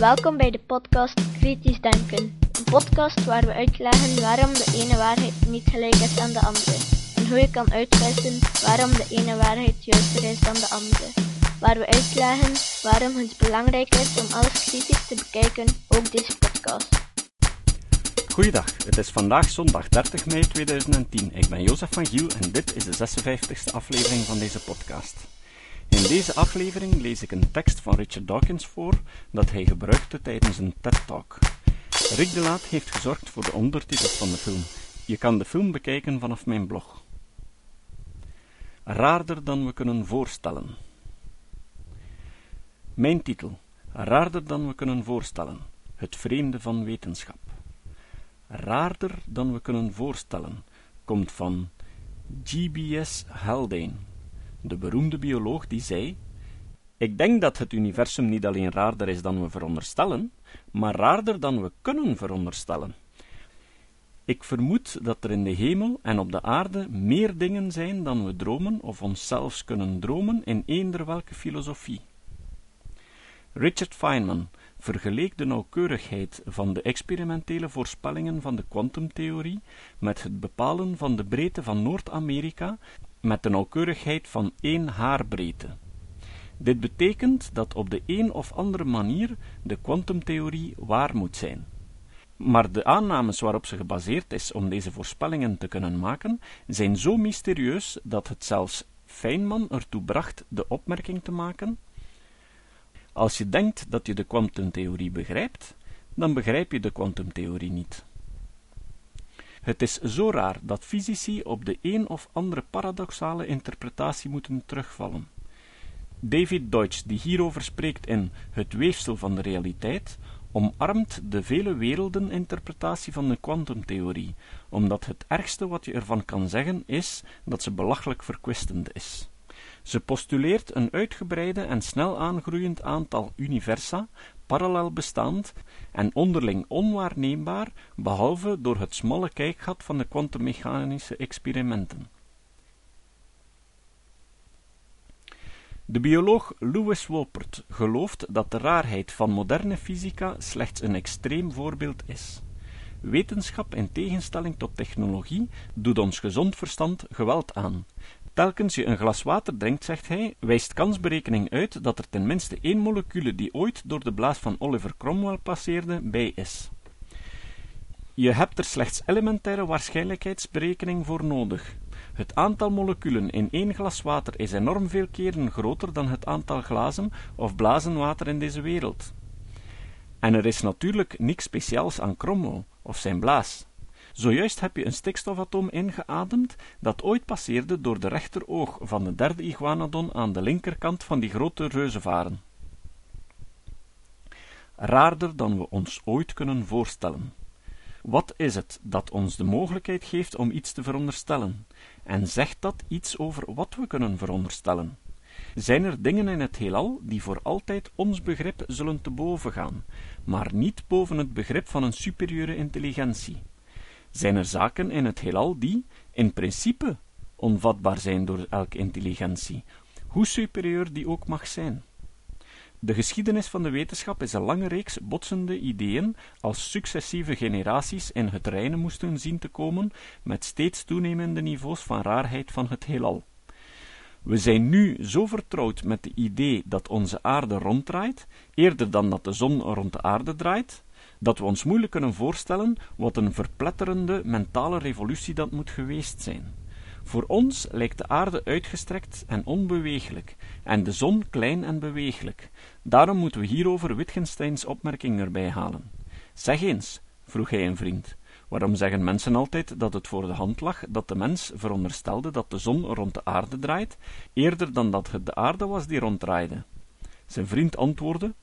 Welkom bij de podcast Kritisch Denken. Een podcast waar we uitleggen waarom de ene waarheid niet gelijk is aan de andere. En hoe je kan uitwissen waarom de ene waarheid juister is dan de andere. Waar we uitleggen waarom het belangrijk is om alles kritisch te bekijken, ook deze podcast. Goeiedag, het is vandaag zondag 30 mei 2010. Ik ben Jozef van Giel en dit is de 56e aflevering van deze podcast. In deze aflevering lees ik een tekst van Richard Dawkins voor dat hij gebruikte tijdens een TED-talk. Rick de Laat heeft gezorgd voor de ondertitels van de film. Je kan de film bekijken vanaf mijn blog. Raarder dan we kunnen voorstellen. Mijn titel: Raarder dan we kunnen voorstellen. Het vreemde van wetenschap. Raarder dan we kunnen voorstellen komt van G.B.S. Haldane de beroemde bioloog die zei: Ik denk dat het universum niet alleen raarder is dan we veronderstellen, maar raarder dan we kunnen veronderstellen. Ik vermoed dat er in de hemel en op de aarde meer dingen zijn dan we dromen of onszelf kunnen dromen in eender welke filosofie. Richard Feynman vergeleek de nauwkeurigheid van de experimentele voorspellingen van de kwantumtheorie met het bepalen van de breedte van Noord-Amerika met de nauwkeurigheid van één haarbreedte. Dit betekent dat op de een of andere manier de kwantumtheorie waar moet zijn. Maar de aannames waarop ze gebaseerd is om deze voorspellingen te kunnen maken, zijn zo mysterieus dat het zelfs Feynman ertoe bracht de opmerking te maken: Als je denkt dat je de kwantumtheorie begrijpt, dan begrijp je de kwantumtheorie niet. Het is zo raar dat fysici op de een of andere paradoxale interpretatie moeten terugvallen. David Deutsch, die hierover spreekt in Het weefsel van de realiteit, omarmt de vele werelden interpretatie van de kwantumtheorie, omdat het ergste wat je ervan kan zeggen is dat ze belachelijk verkwistend is. Ze postuleert een uitgebreide en snel aangroeiend aantal universa, parallel bestaand en onderling onwaarneembaar, behalve door het smalle kijkgat van de kwantummechanische experimenten. De bioloog Lewis Wolpert gelooft dat de raarheid van moderne fysica slechts een extreem voorbeeld is. Wetenschap, in tegenstelling tot technologie, doet ons gezond verstand geweld aan, Telkens je een glas water drinkt, zegt hij, wijst kansberekening uit dat er ten minste één molecule die ooit door de blaas van Oliver Cromwell passeerde, bij is. Je hebt er slechts elementaire waarschijnlijkheidsberekening voor nodig. Het aantal moleculen in één glas water is enorm veel keren groter dan het aantal glazen of blazen water in deze wereld. En er is natuurlijk niks speciaals aan Cromwell of zijn blaas. Zojuist heb je een stikstofatoom ingeademd dat ooit passeerde door de rechteroog van de derde iguanodon aan de linkerkant van die grote reuzenvaren. Raarder dan we ons ooit kunnen voorstellen. Wat is het dat ons de mogelijkheid geeft om iets te veronderstellen? En zegt dat iets over wat we kunnen veronderstellen? Zijn er dingen in het heelal die voor altijd ons begrip zullen te boven gaan, maar niet boven het begrip van een superieure intelligentie? Zijn er zaken in het heelal die, in principe, onvatbaar zijn door elke intelligentie, hoe superieur die ook mag zijn. De geschiedenis van de wetenschap is een lange reeks botsende ideeën als successieve generaties in het reine moesten zien te komen met steeds toenemende niveaus van raarheid van het heelal. We zijn nu zo vertrouwd met het idee dat onze aarde ronddraait, eerder dan dat de zon rond de aarde draait, dat we ons moeilijk kunnen voorstellen wat een verpletterende mentale revolutie dat moet geweest zijn. Voor ons lijkt de aarde uitgestrekt en onbeweeglijk, en de zon klein en beweeglijk. Daarom moeten we hierover Wittgensteins opmerking erbij halen. Zeg eens, vroeg hij een vriend, waarom zeggen mensen altijd dat het voor de hand lag dat de mens veronderstelde dat de zon rond de aarde draait, eerder dan dat het de aarde was die ronddraaide? Zijn vriend antwoordde,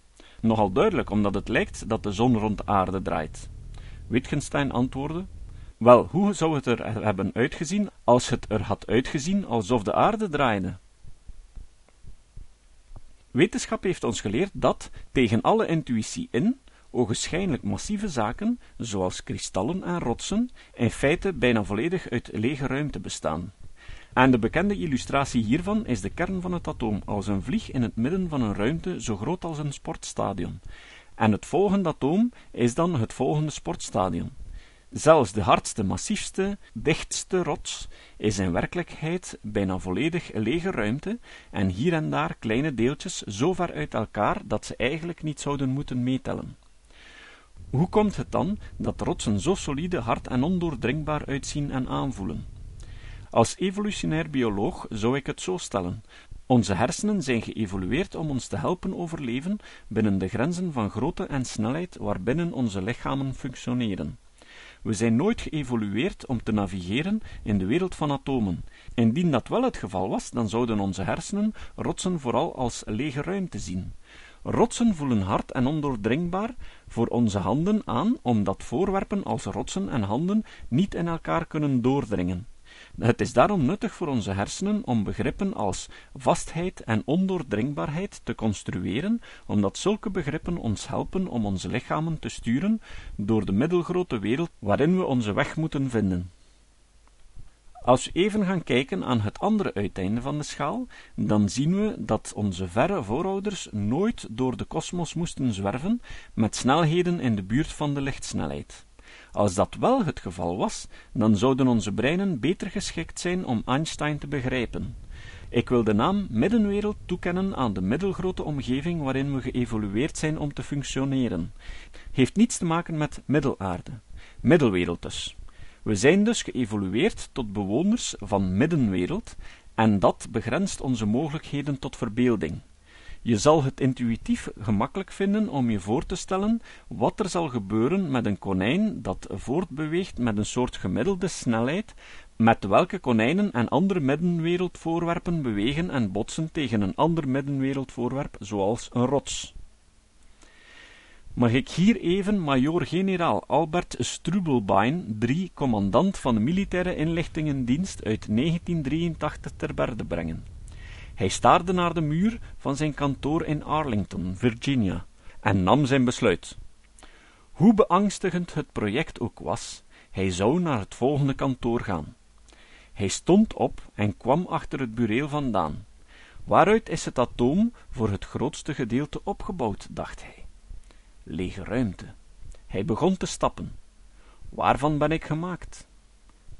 Nogal duidelijk, omdat het lijkt dat de zon rond de aarde draait. Wittgenstein antwoordde: Wel, hoe zou het er hebben uitgezien als het er had uitgezien alsof de aarde draaide? Wetenschap heeft ons geleerd dat, tegen alle intuïtie in, ogenschijnlijk massieve zaken, zoals kristallen en rotsen, in feite bijna volledig uit lege ruimte bestaan. En de bekende illustratie hiervan is de kern van het atoom als een vlieg in het midden van een ruimte zo groot als een sportstadion. En het volgende atoom is dan het volgende sportstadion. Zelfs de hardste, massiefste, dichtste rots is in werkelijkheid bijna volledig lege ruimte en hier en daar kleine deeltjes zo ver uit elkaar dat ze eigenlijk niet zouden moeten meetellen. Hoe komt het dan dat rotsen zo solide, hard en ondoordringbaar uitzien en aanvoelen? Als evolutionair bioloog zou ik het zo stellen. Onze hersenen zijn geëvolueerd om ons te helpen overleven binnen de grenzen van grootte en snelheid waarbinnen onze lichamen functioneren. We zijn nooit geëvolueerd om te navigeren in de wereld van atomen. Indien dat wel het geval was, dan zouden onze hersenen rotsen vooral als lege ruimte zien. Rotsen voelen hard en ondoordringbaar voor onze handen aan, omdat voorwerpen als rotsen en handen niet in elkaar kunnen doordringen. Het is daarom nuttig voor onze hersenen om begrippen als vastheid en ondoordringbaarheid te construeren, omdat zulke begrippen ons helpen om onze lichamen te sturen door de middelgrote wereld waarin we onze weg moeten vinden. Als we even gaan kijken aan het andere uiteinde van de schaal, dan zien we dat onze verre voorouders nooit door de kosmos moesten zwerven met snelheden in de buurt van de lichtsnelheid. Als dat wel het geval was, dan zouden onze breinen beter geschikt zijn om Einstein te begrijpen. Ik wil de naam middenwereld toekennen aan de middelgrote omgeving waarin we geëvolueerd zijn om te functioneren. Heeft niets te maken met middelaarde. Middelwereld dus. We zijn dus geëvolueerd tot bewoners van middenwereld, en dat begrenst onze mogelijkheden tot verbeelding. Je zal het intuïtief gemakkelijk vinden om je voor te stellen wat er zal gebeuren met een konijn dat voortbeweegt met een soort gemiddelde snelheid, met welke konijnen en andere middenwereldvoorwerpen bewegen en botsen tegen een ander middenwereldvoorwerp, zoals een rots. Mag ik hier even Major-generaal Albert Strubelbein, 3, commandant van de militaire inlichtingendienst uit 1983 ter berde brengen. Hij staarde naar de muur van zijn kantoor in Arlington, Virginia, en nam zijn besluit. Hoe beangstigend het project ook was, hij zou naar het volgende kantoor gaan. Hij stond op en kwam achter het bureel vandaan. Waaruit is het atoom voor het grootste gedeelte opgebouwd, dacht hij. Lege ruimte. Hij begon te stappen. Waarvan ben ik gemaakt?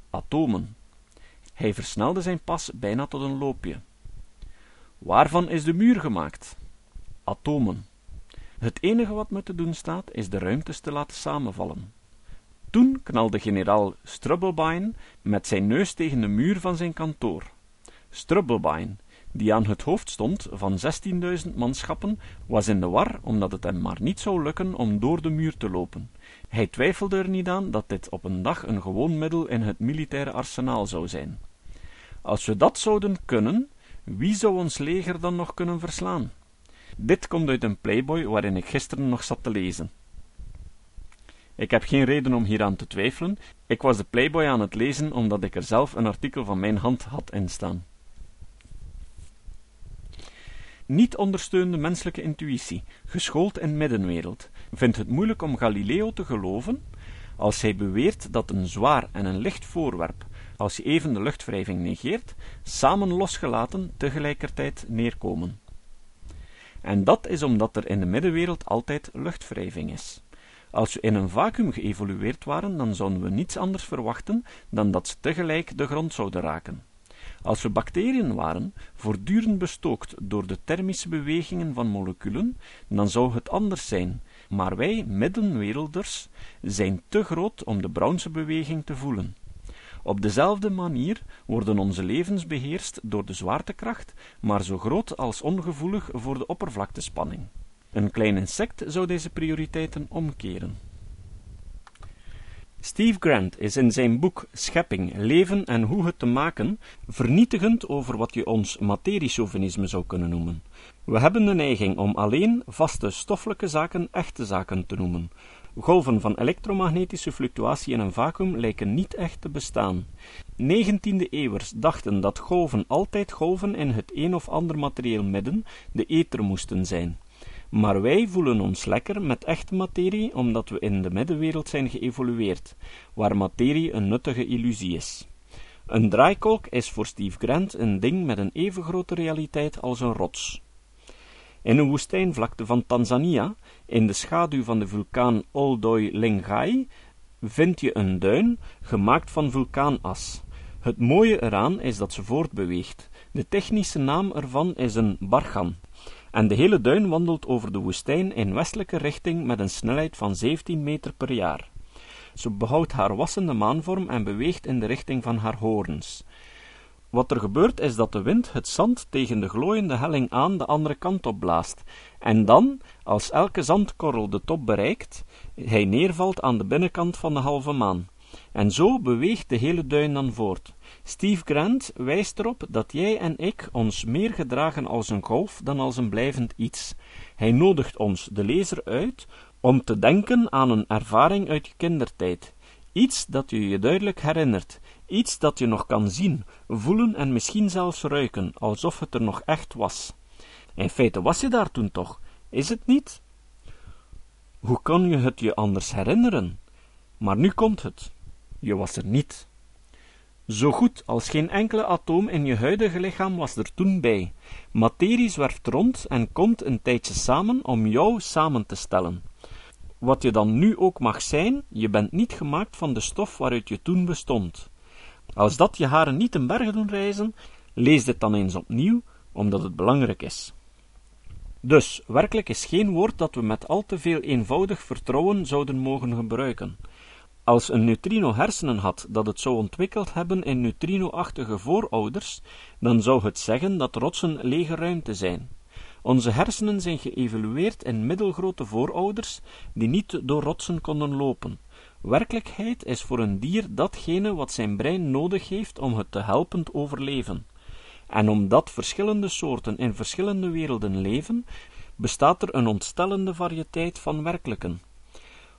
Atomen. Hij versnelde zijn pas bijna tot een loopje. Waarvan is de muur gemaakt? Atomen. Het enige wat me te doen staat, is de ruimtes te laten samenvallen. Toen knalde generaal Strubblebine met zijn neus tegen de muur van zijn kantoor. Strubblebine, die aan het hoofd stond van 16.000 manschappen, was in de war omdat het hem maar niet zou lukken om door de muur te lopen. Hij twijfelde er niet aan dat dit op een dag een gewoon middel in het militaire arsenaal zou zijn. Als we dat zouden kunnen, wie zou ons leger dan nog kunnen verslaan? Dit komt uit een Playboy waarin ik gisteren nog zat te lezen. Ik heb geen reden om hieraan te twijfelen. Ik was de Playboy aan het lezen omdat ik er zelf een artikel van mijn hand had in staan. Niet ondersteunde menselijke intuïtie, geschoold in middenwereld, vindt het moeilijk om Galileo te geloven als hij beweert dat een zwaar en een licht voorwerp als je even de luchtwrijving negeert, samen losgelaten tegelijkertijd neerkomen. En dat is omdat er in de middenwereld altijd luchtwrijving is. Als we in een vacuüm geëvolueerd waren, dan zouden we niets anders verwachten dan dat ze tegelijk de grond zouden raken. Als we bacteriën waren, voortdurend bestookt door de thermische bewegingen van moleculen, dan zou het anders zijn, maar wij middenwerelders zijn te groot om de Brownse beweging te voelen. Op dezelfde manier worden onze levens beheerst door de zwaartekracht, maar zo groot als ongevoelig voor de oppervlaktespanning. Een klein insect zou deze prioriteiten omkeren. Steve Grant is in zijn boek Schepping, Leven en hoe het te maken vernietigend over wat je ons materiechauvinisme zou kunnen noemen. We hebben de neiging om alleen vaste stoffelijke zaken echte zaken te noemen, Golven van elektromagnetische fluctuatie in een vacuüm lijken niet echt te bestaan. 19e-eeuwers dachten dat golven altijd golven in het een of ander materieel midden, de ether moesten zijn. Maar wij voelen ons lekker met echte materie, omdat we in de middenwereld zijn geëvolueerd, waar materie een nuttige illusie is. Een draaikolk is voor Steve Grant een ding met een even grote realiteit als een rots. In een woestijnvlakte van Tanzania, in de schaduw van de vulkaan Oldoi Lengai, vind je een duin gemaakt van vulkaanas. Het mooie eraan is dat ze voortbeweegt. De technische naam ervan is een bargan. En de hele duin wandelt over de woestijn in westelijke richting met een snelheid van 17 meter per jaar. Ze behoudt haar wassende maanvorm en beweegt in de richting van haar horens. Wat er gebeurt is dat de wind het zand tegen de glooiende helling aan de andere kant op blaast, en dan, als elke zandkorrel de top bereikt, hij neervalt aan de binnenkant van de halve maan. En zo beweegt de hele duin dan voort. Steve Grant wijst erop dat jij en ik ons meer gedragen als een golf dan als een blijvend iets. Hij nodigt ons, de lezer, uit om te denken aan een ervaring uit je kindertijd. Iets dat je je duidelijk herinnert, iets dat je nog kan zien, voelen en misschien zelfs ruiken, alsof het er nog echt was. In feite was je daar toen toch, is het niet? Hoe kan je het je anders herinneren? Maar nu komt het. Je was er niet. Zo goed als geen enkele atoom in je huidige lichaam was er toen bij. Materie zwerft rond en komt een tijdje samen om jou samen te stellen. Wat je dan nu ook mag zijn, je bent niet gemaakt van de stof waaruit je toen bestond. Als dat je haren niet ten berg doen reizen, lees dit dan eens opnieuw, omdat het belangrijk is. Dus, werkelijk is geen woord dat we met al te veel eenvoudig vertrouwen zouden mogen gebruiken. Als een neutrino hersenen had dat het zou ontwikkeld hebben in neutrino-achtige voorouders, dan zou het zeggen dat rotsen lege ruimte zijn. Onze hersenen zijn geëvolueerd in middelgrote voorouders die niet door rotsen konden lopen. Werkelijkheid is voor een dier datgene wat zijn brein nodig heeft om het te helpen overleven. En omdat verschillende soorten in verschillende werelden leven, bestaat er een ontstellende variëteit van werkelijken.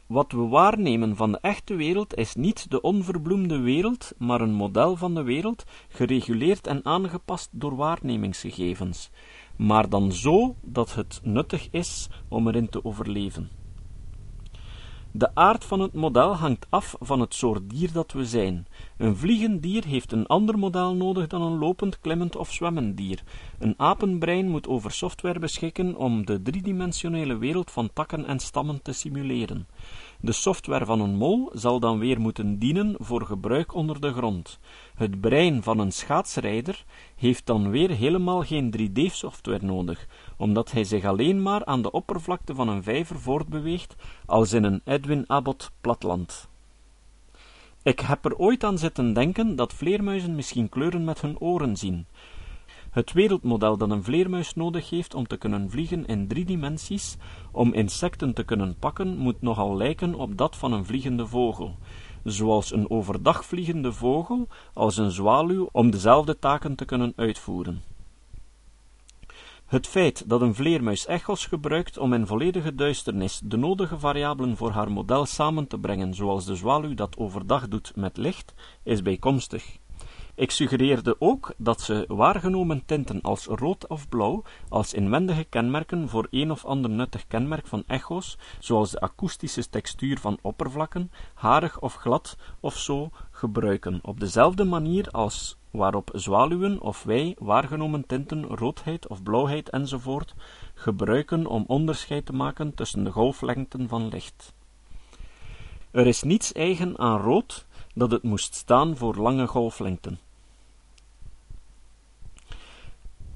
Wat we waarnemen van de echte wereld is niet de onverbloemde wereld, maar een model van de wereld, gereguleerd en aangepast door waarnemingsgegevens, maar dan zo dat het nuttig is om erin te overleven. De aard van het model hangt af van het soort dier dat we zijn. Een vliegend dier heeft een ander model nodig dan een lopend, klimmend of zwemmend dier. Een apenbrein moet over software beschikken om de driedimensionele wereld van takken en stammen te simuleren. De software van een mol zal dan weer moeten dienen voor gebruik onder de grond. Het brein van een schaatsrijder heeft dan weer helemaal geen 3D-software nodig, omdat hij zich alleen maar aan de oppervlakte van een vijver voortbeweegt, als in een Edwin Abbott platland. Ik heb er ooit aan zitten denken dat vleermuizen misschien kleuren met hun oren zien. Het wereldmodel dat een vleermuis nodig heeft om te kunnen vliegen in drie dimensies, om insecten te kunnen pakken, moet nogal lijken op dat van een vliegende vogel, zoals een overdag vliegende vogel als een zwaluw om dezelfde taken te kunnen uitvoeren. Het feit dat een vleermuis echos gebruikt om in volledige duisternis de nodige variabelen voor haar model samen te brengen, zoals de zwaluw dat overdag doet met licht, is bijkomstig. Ik suggereerde ook dat ze waargenomen tinten als rood of blauw als inwendige kenmerken voor een of ander nuttig kenmerk van echo's, zoals de akoestische textuur van oppervlakken, harig of glad of zo, gebruiken, op dezelfde manier als waarop zwaluwen of wij waargenomen tinten roodheid of blauwheid enzovoort gebruiken om onderscheid te maken tussen de golflengten van licht. Er is niets eigen aan rood dat het moest staan voor lange golflengten.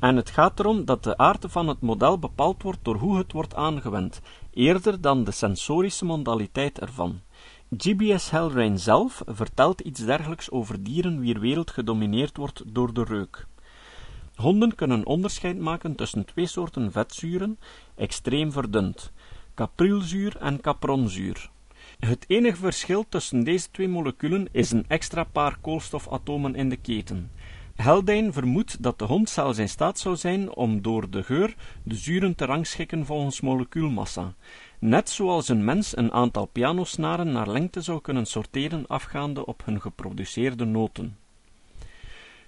En het gaat erom dat de aard van het model bepaald wordt door hoe het wordt aangewend, eerder dan de sensorische modaliteit ervan. GBS Hellrain zelf vertelt iets dergelijks over dieren wier wereld gedomineerd wordt door de reuk. Honden kunnen onderscheid maken tussen twee soorten vetzuren, extreem verdund, caprilzuur en capronzuur. Het enige verschil tussen deze twee moleculen is een extra paar koolstofatomen in de keten. Haldane vermoedt dat de hond zelfs in staat zou zijn om door de geur de zuren te rangschikken volgens molecuulmassa, net zoals een mens een aantal pianosnaren naar lengte zou kunnen sorteren afgaande op hun geproduceerde noten.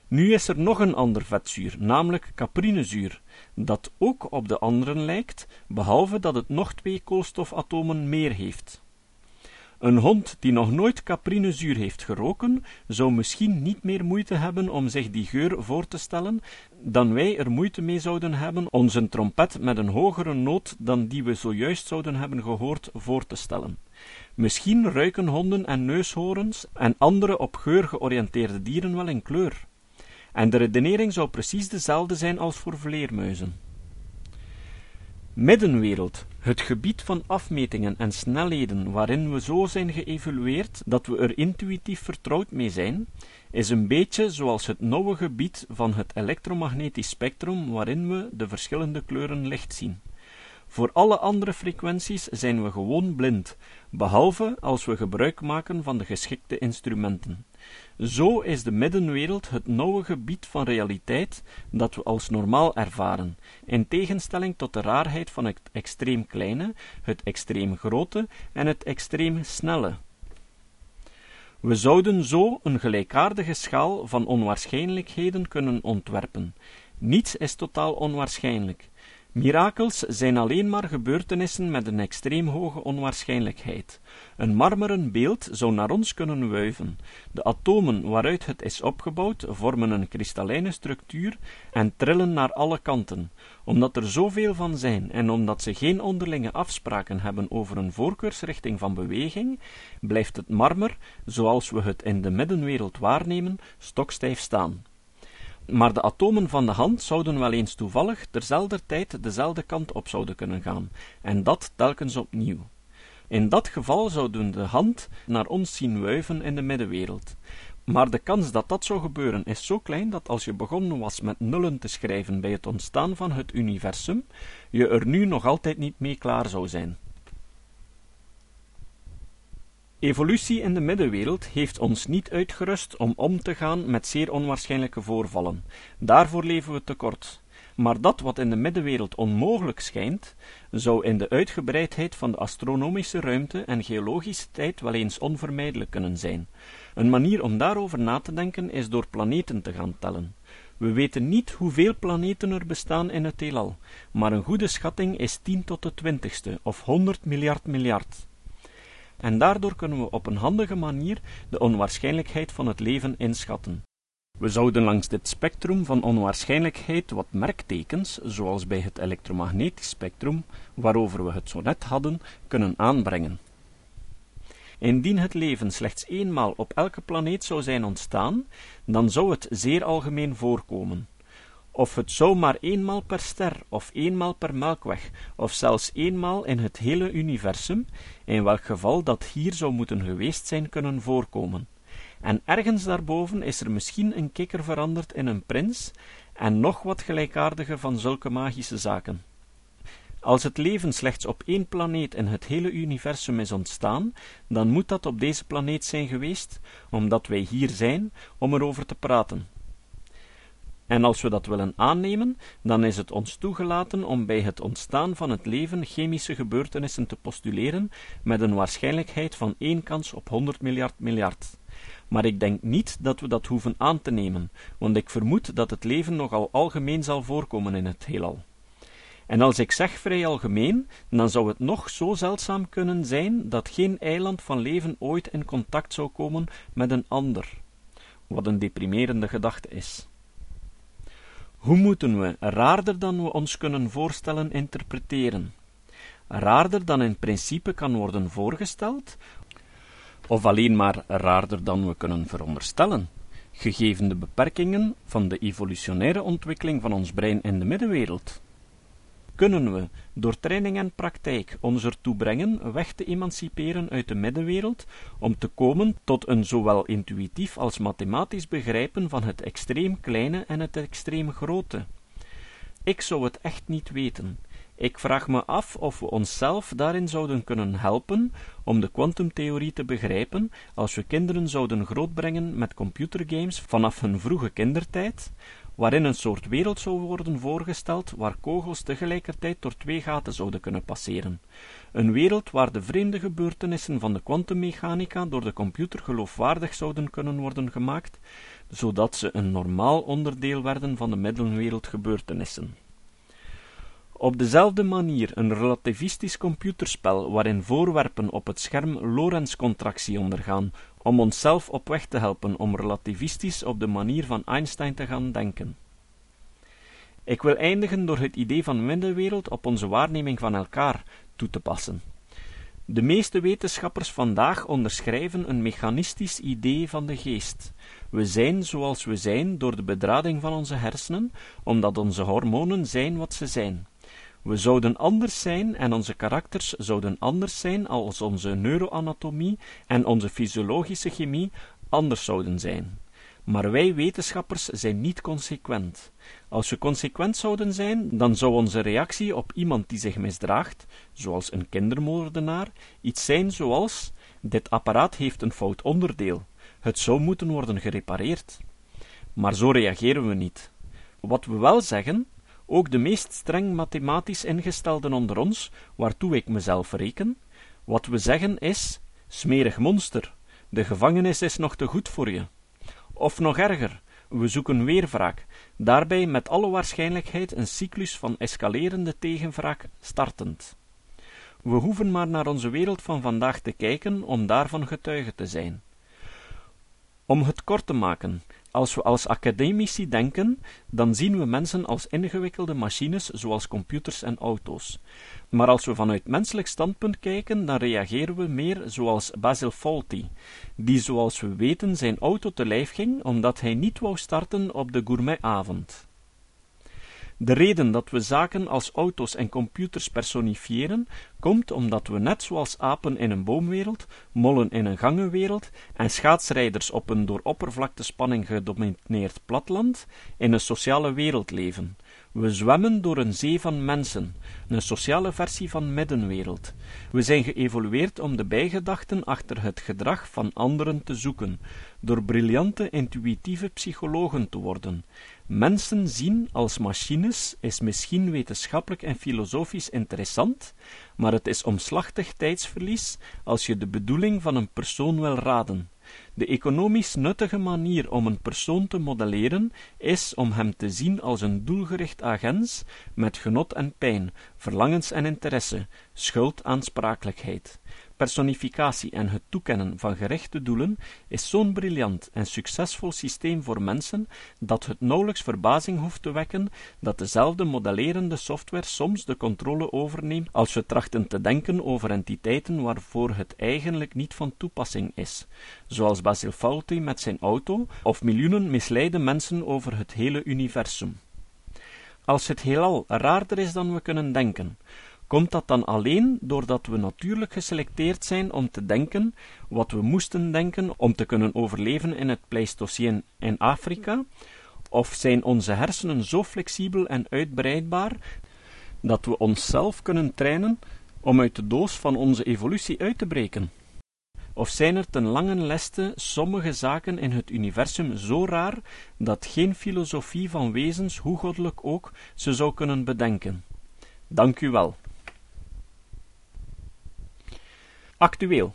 Nu is er nog een ander vetzuur, namelijk caprinezuur, dat ook op de anderen lijkt, behalve dat het nog twee koolstofatomen meer heeft. Een hond die nog nooit caprinezuur heeft geroken, zou misschien niet meer moeite hebben om zich die geur voor te stellen, dan wij er moeite mee zouden hebben onze trompet met een hogere noot dan die we zojuist zouden hebben gehoord voor te stellen. Misschien ruiken honden en neushoorns en andere op geur georiënteerde dieren wel in kleur. En de redenering zou precies dezelfde zijn als voor vleermuizen. Middenwereld, het gebied van afmetingen en snelheden waarin we zo zijn geëvolueerd dat we er intuïtief vertrouwd mee zijn, is een beetje zoals het nauwe gebied van het elektromagnetisch spectrum waarin we de verschillende kleuren licht zien. Voor alle andere frequenties zijn we gewoon blind, behalve als we gebruik maken van de geschikte instrumenten. Zo is de middenwereld het nauwe gebied van realiteit dat we als normaal ervaren, in tegenstelling tot de raarheid van het extreem kleine, het extreem grote en het extreem snelle. We zouden zo een gelijkaardige schaal van onwaarschijnlijkheden kunnen ontwerpen. Niets is totaal onwaarschijnlijk. Mirakels zijn alleen maar gebeurtenissen met een extreem hoge onwaarschijnlijkheid. Een marmeren beeld zou naar ons kunnen wuiven. De atomen waaruit het is opgebouwd vormen een kristallijne structuur en trillen naar alle kanten. Omdat er zoveel van zijn en omdat ze geen onderlinge afspraken hebben over een voorkeursrichting van beweging, blijft het marmer, zoals we het in de middenwereld waarnemen, stokstijf staan maar de atomen van de hand zouden wel eens toevallig terzelfde tijd dezelfde kant op zouden kunnen gaan, en dat telkens opnieuw. In dat geval zouden de hand naar ons zien wuiven in de middenwereld. Maar de kans dat dat zou gebeuren is zo klein dat als je begonnen was met nullen te schrijven bij het ontstaan van het universum, je er nu nog altijd niet mee klaar zou zijn. Evolutie in de middenwereld heeft ons niet uitgerust om om te gaan met zeer onwaarschijnlijke voorvallen. Daarvoor leven we tekort. Maar dat wat in de middenwereld onmogelijk schijnt, zou in de uitgebreidheid van de astronomische ruimte en geologische tijd wel eens onvermijdelijk kunnen zijn. Een manier om daarover na te denken is door planeten te gaan tellen. We weten niet hoeveel planeten er bestaan in het heelal, maar een goede schatting is 10 tot de twintigste of 100 miljard miljard en daardoor kunnen we op een handige manier de onwaarschijnlijkheid van het leven inschatten. We zouden langs dit spectrum van onwaarschijnlijkheid wat merktekens, zoals bij het elektromagnetisch spectrum, waarover we het zo net hadden, kunnen aanbrengen. Indien het leven slechts eenmaal op elke planeet zou zijn ontstaan, dan zou het zeer algemeen voorkomen of het zou maar eenmaal per ster, of eenmaal per melkweg, of zelfs eenmaal in het hele universum, in welk geval dat hier zou moeten geweest zijn kunnen voorkomen. En ergens daarboven is er misschien een kikker veranderd in een prins, en nog wat gelijkaardige van zulke magische zaken. Als het leven slechts op één planeet in het hele universum is ontstaan, dan moet dat op deze planeet zijn geweest, omdat wij hier zijn om erover te praten. En als we dat willen aannemen, dan is het ons toegelaten om bij het ontstaan van het leven chemische gebeurtenissen te postuleren met een waarschijnlijkheid van één kans op 100 miljard miljard. Maar ik denk niet dat we dat hoeven aan te nemen, want ik vermoed dat het leven nogal algemeen zal voorkomen in het heelal. En als ik zeg vrij algemeen, dan zou het nog zo zeldzaam kunnen zijn dat geen eiland van leven ooit in contact zou komen met een ander, wat een deprimerende gedachte is. Hoe moeten we, raarder dan we ons kunnen voorstellen, interpreteren? Raarder dan in principe kan worden voorgesteld, of alleen maar raarder dan we kunnen veronderstellen, gegeven de beperkingen van de evolutionaire ontwikkeling van ons brein in de middenwereld? Kunnen we, door training en praktijk, ons ertoe brengen weg te emanciperen uit de middenwereld, om te komen tot een zowel intuïtief als mathematisch begrijpen van het extreem kleine en het extreem grote. Ik zou het echt niet weten. Ik vraag me af of we onszelf daarin zouden kunnen helpen om de kwantumtheorie te begrijpen als we kinderen zouden grootbrengen met computergames vanaf hun vroege kindertijd, waarin een soort wereld zou worden voorgesteld waar kogels tegelijkertijd door twee gaten zouden kunnen passeren. Een wereld waar de vreemde gebeurtenissen van de kwantummechanica door de computer geloofwaardig zouden kunnen worden gemaakt, zodat ze een normaal onderdeel werden van de middenwereldgebeurtenissen. Op dezelfde manier een relativistisch computerspel waarin voorwerpen op het scherm Lorentz-contractie ondergaan om onszelf op weg te helpen om relativistisch op de manier van Einstein te gaan denken. Ik wil eindigen door het idee van middenwereld op onze waarneming van elkaar toe te passen. De meeste wetenschappers vandaag onderschrijven een mechanistisch idee van de geest. We zijn zoals we zijn door de bedrading van onze hersenen, omdat onze hormonen zijn wat ze zijn. We zouden anders zijn en onze karakters zouden anders zijn als onze neuroanatomie en onze fysiologische chemie anders zouden zijn. Maar wij wetenschappers zijn niet consequent. Als we consequent zouden zijn, dan zou onze reactie op iemand die zich misdraagt, zoals een kindermoordenaar, iets zijn zoals: dit apparaat heeft een fout onderdeel, het zou moeten worden gerepareerd. Maar zo reageren we niet. Wat we wel zeggen, ook de meest streng mathematisch ingestelden onder ons, waartoe ik mezelf reken, wat we zeggen is: smerig monster, de gevangenis is nog te goed voor je. Of nog erger, we zoeken weer wraak, daarbij met alle waarschijnlijkheid een cyclus van escalerende tegenwraak startend. We hoeven maar naar onze wereld van vandaag te kijken om daarvan getuige te zijn. Om het kort te maken, als we als academici denken, dan zien we mensen als ingewikkelde machines zoals computers en auto's. Maar als we vanuit menselijk standpunt kijken, dan reageren we meer zoals Basil Fawlty, die zoals we weten zijn auto te lijf ging omdat hij niet wou starten op de gourmetavond. De reden dat we zaken als auto's en computers personifiëren, komt omdat we net zoals apen in een boomwereld, mollen in een gangenwereld en schaatsrijders op een door oppervlaktespanning gedomineerd platland, in een sociale wereld leven. We zwemmen door een zee van mensen, een sociale versie van middenwereld. We zijn geëvolueerd om de bijgedachten achter het gedrag van anderen te zoeken, door briljante intuïtieve psychologen te worden. Mensen zien als machines is misschien wetenschappelijk en filosofisch interessant, maar het is omslachtig tijdsverlies als je de bedoeling van een persoon wil raden. De economisch nuttige manier om een persoon te modelleren is om hem te zien als een doelgericht agent met genot en pijn, verlangens en interesse, schuld, aansprakelijkheid personificatie en het toekennen van gerichte doelen is zo'n briljant en succesvol systeem voor mensen dat het nauwelijks verbazing hoeft te wekken dat dezelfde modellerende software soms de controle overneemt als we trachten te denken over entiteiten waarvoor het eigenlijk niet van toepassing is, zoals Basil Fawlty met zijn auto of miljoenen misleide mensen over het hele universum. Als het heelal raarder is dan we kunnen denken, Komt dat dan alleen doordat we natuurlijk geselecteerd zijn om te denken wat we moesten denken om te kunnen overleven in het Pleistoceen in Afrika? Of zijn onze hersenen zo flexibel en uitbreidbaar dat we onszelf kunnen trainen om uit de doos van onze evolutie uit te breken? Of zijn er ten lange leste sommige zaken in het universum zo raar dat geen filosofie van wezens, hoe goddelijk ook, ze zou kunnen bedenken? Dank u wel. Actueel.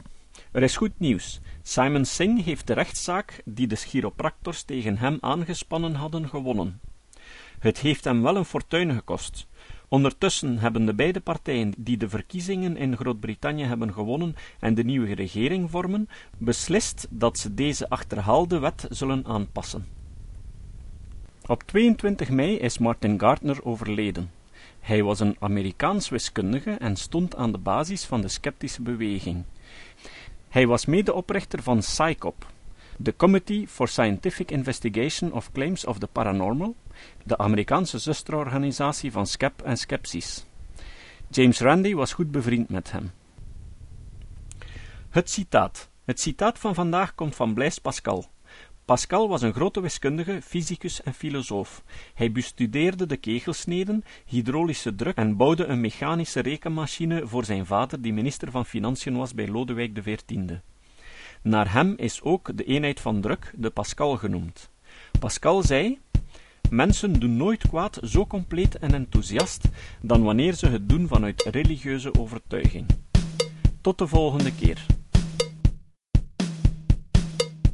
Er is goed nieuws. Simon Singh heeft de rechtszaak die de chiropractors tegen hem aangespannen hadden gewonnen. Het heeft hem wel een fortuin gekost. Ondertussen hebben de beide partijen die de verkiezingen in Groot-Brittannië hebben gewonnen en de nieuwe regering vormen, beslist dat ze deze achterhaalde wet zullen aanpassen. Op 22 mei is Martin Gardner overleden. Hij was een Amerikaans wiskundige en stond aan de basis van de sceptische beweging. Hij was medeoprichter van SciCop, de Committee for Scientific Investigation of Claims of the Paranormal, de Amerikaanse zusterorganisatie van Skep en Skepsis. James Randi was goed bevriend met hem. Het citaat. Het citaat van vandaag komt van Blaise Pascal. Pascal was een grote wiskundige, fysicus en filosoof. Hij bestudeerde de kegelsneden, hydraulische druk en bouwde een mechanische rekenmachine voor zijn vader, die minister van Financiën was bij Lodewijk XIV. Naar hem is ook de eenheid van druk, de Pascal, genoemd. Pascal zei: Mensen doen nooit kwaad zo compleet en enthousiast dan wanneer ze het doen vanuit religieuze overtuiging. Tot de volgende keer.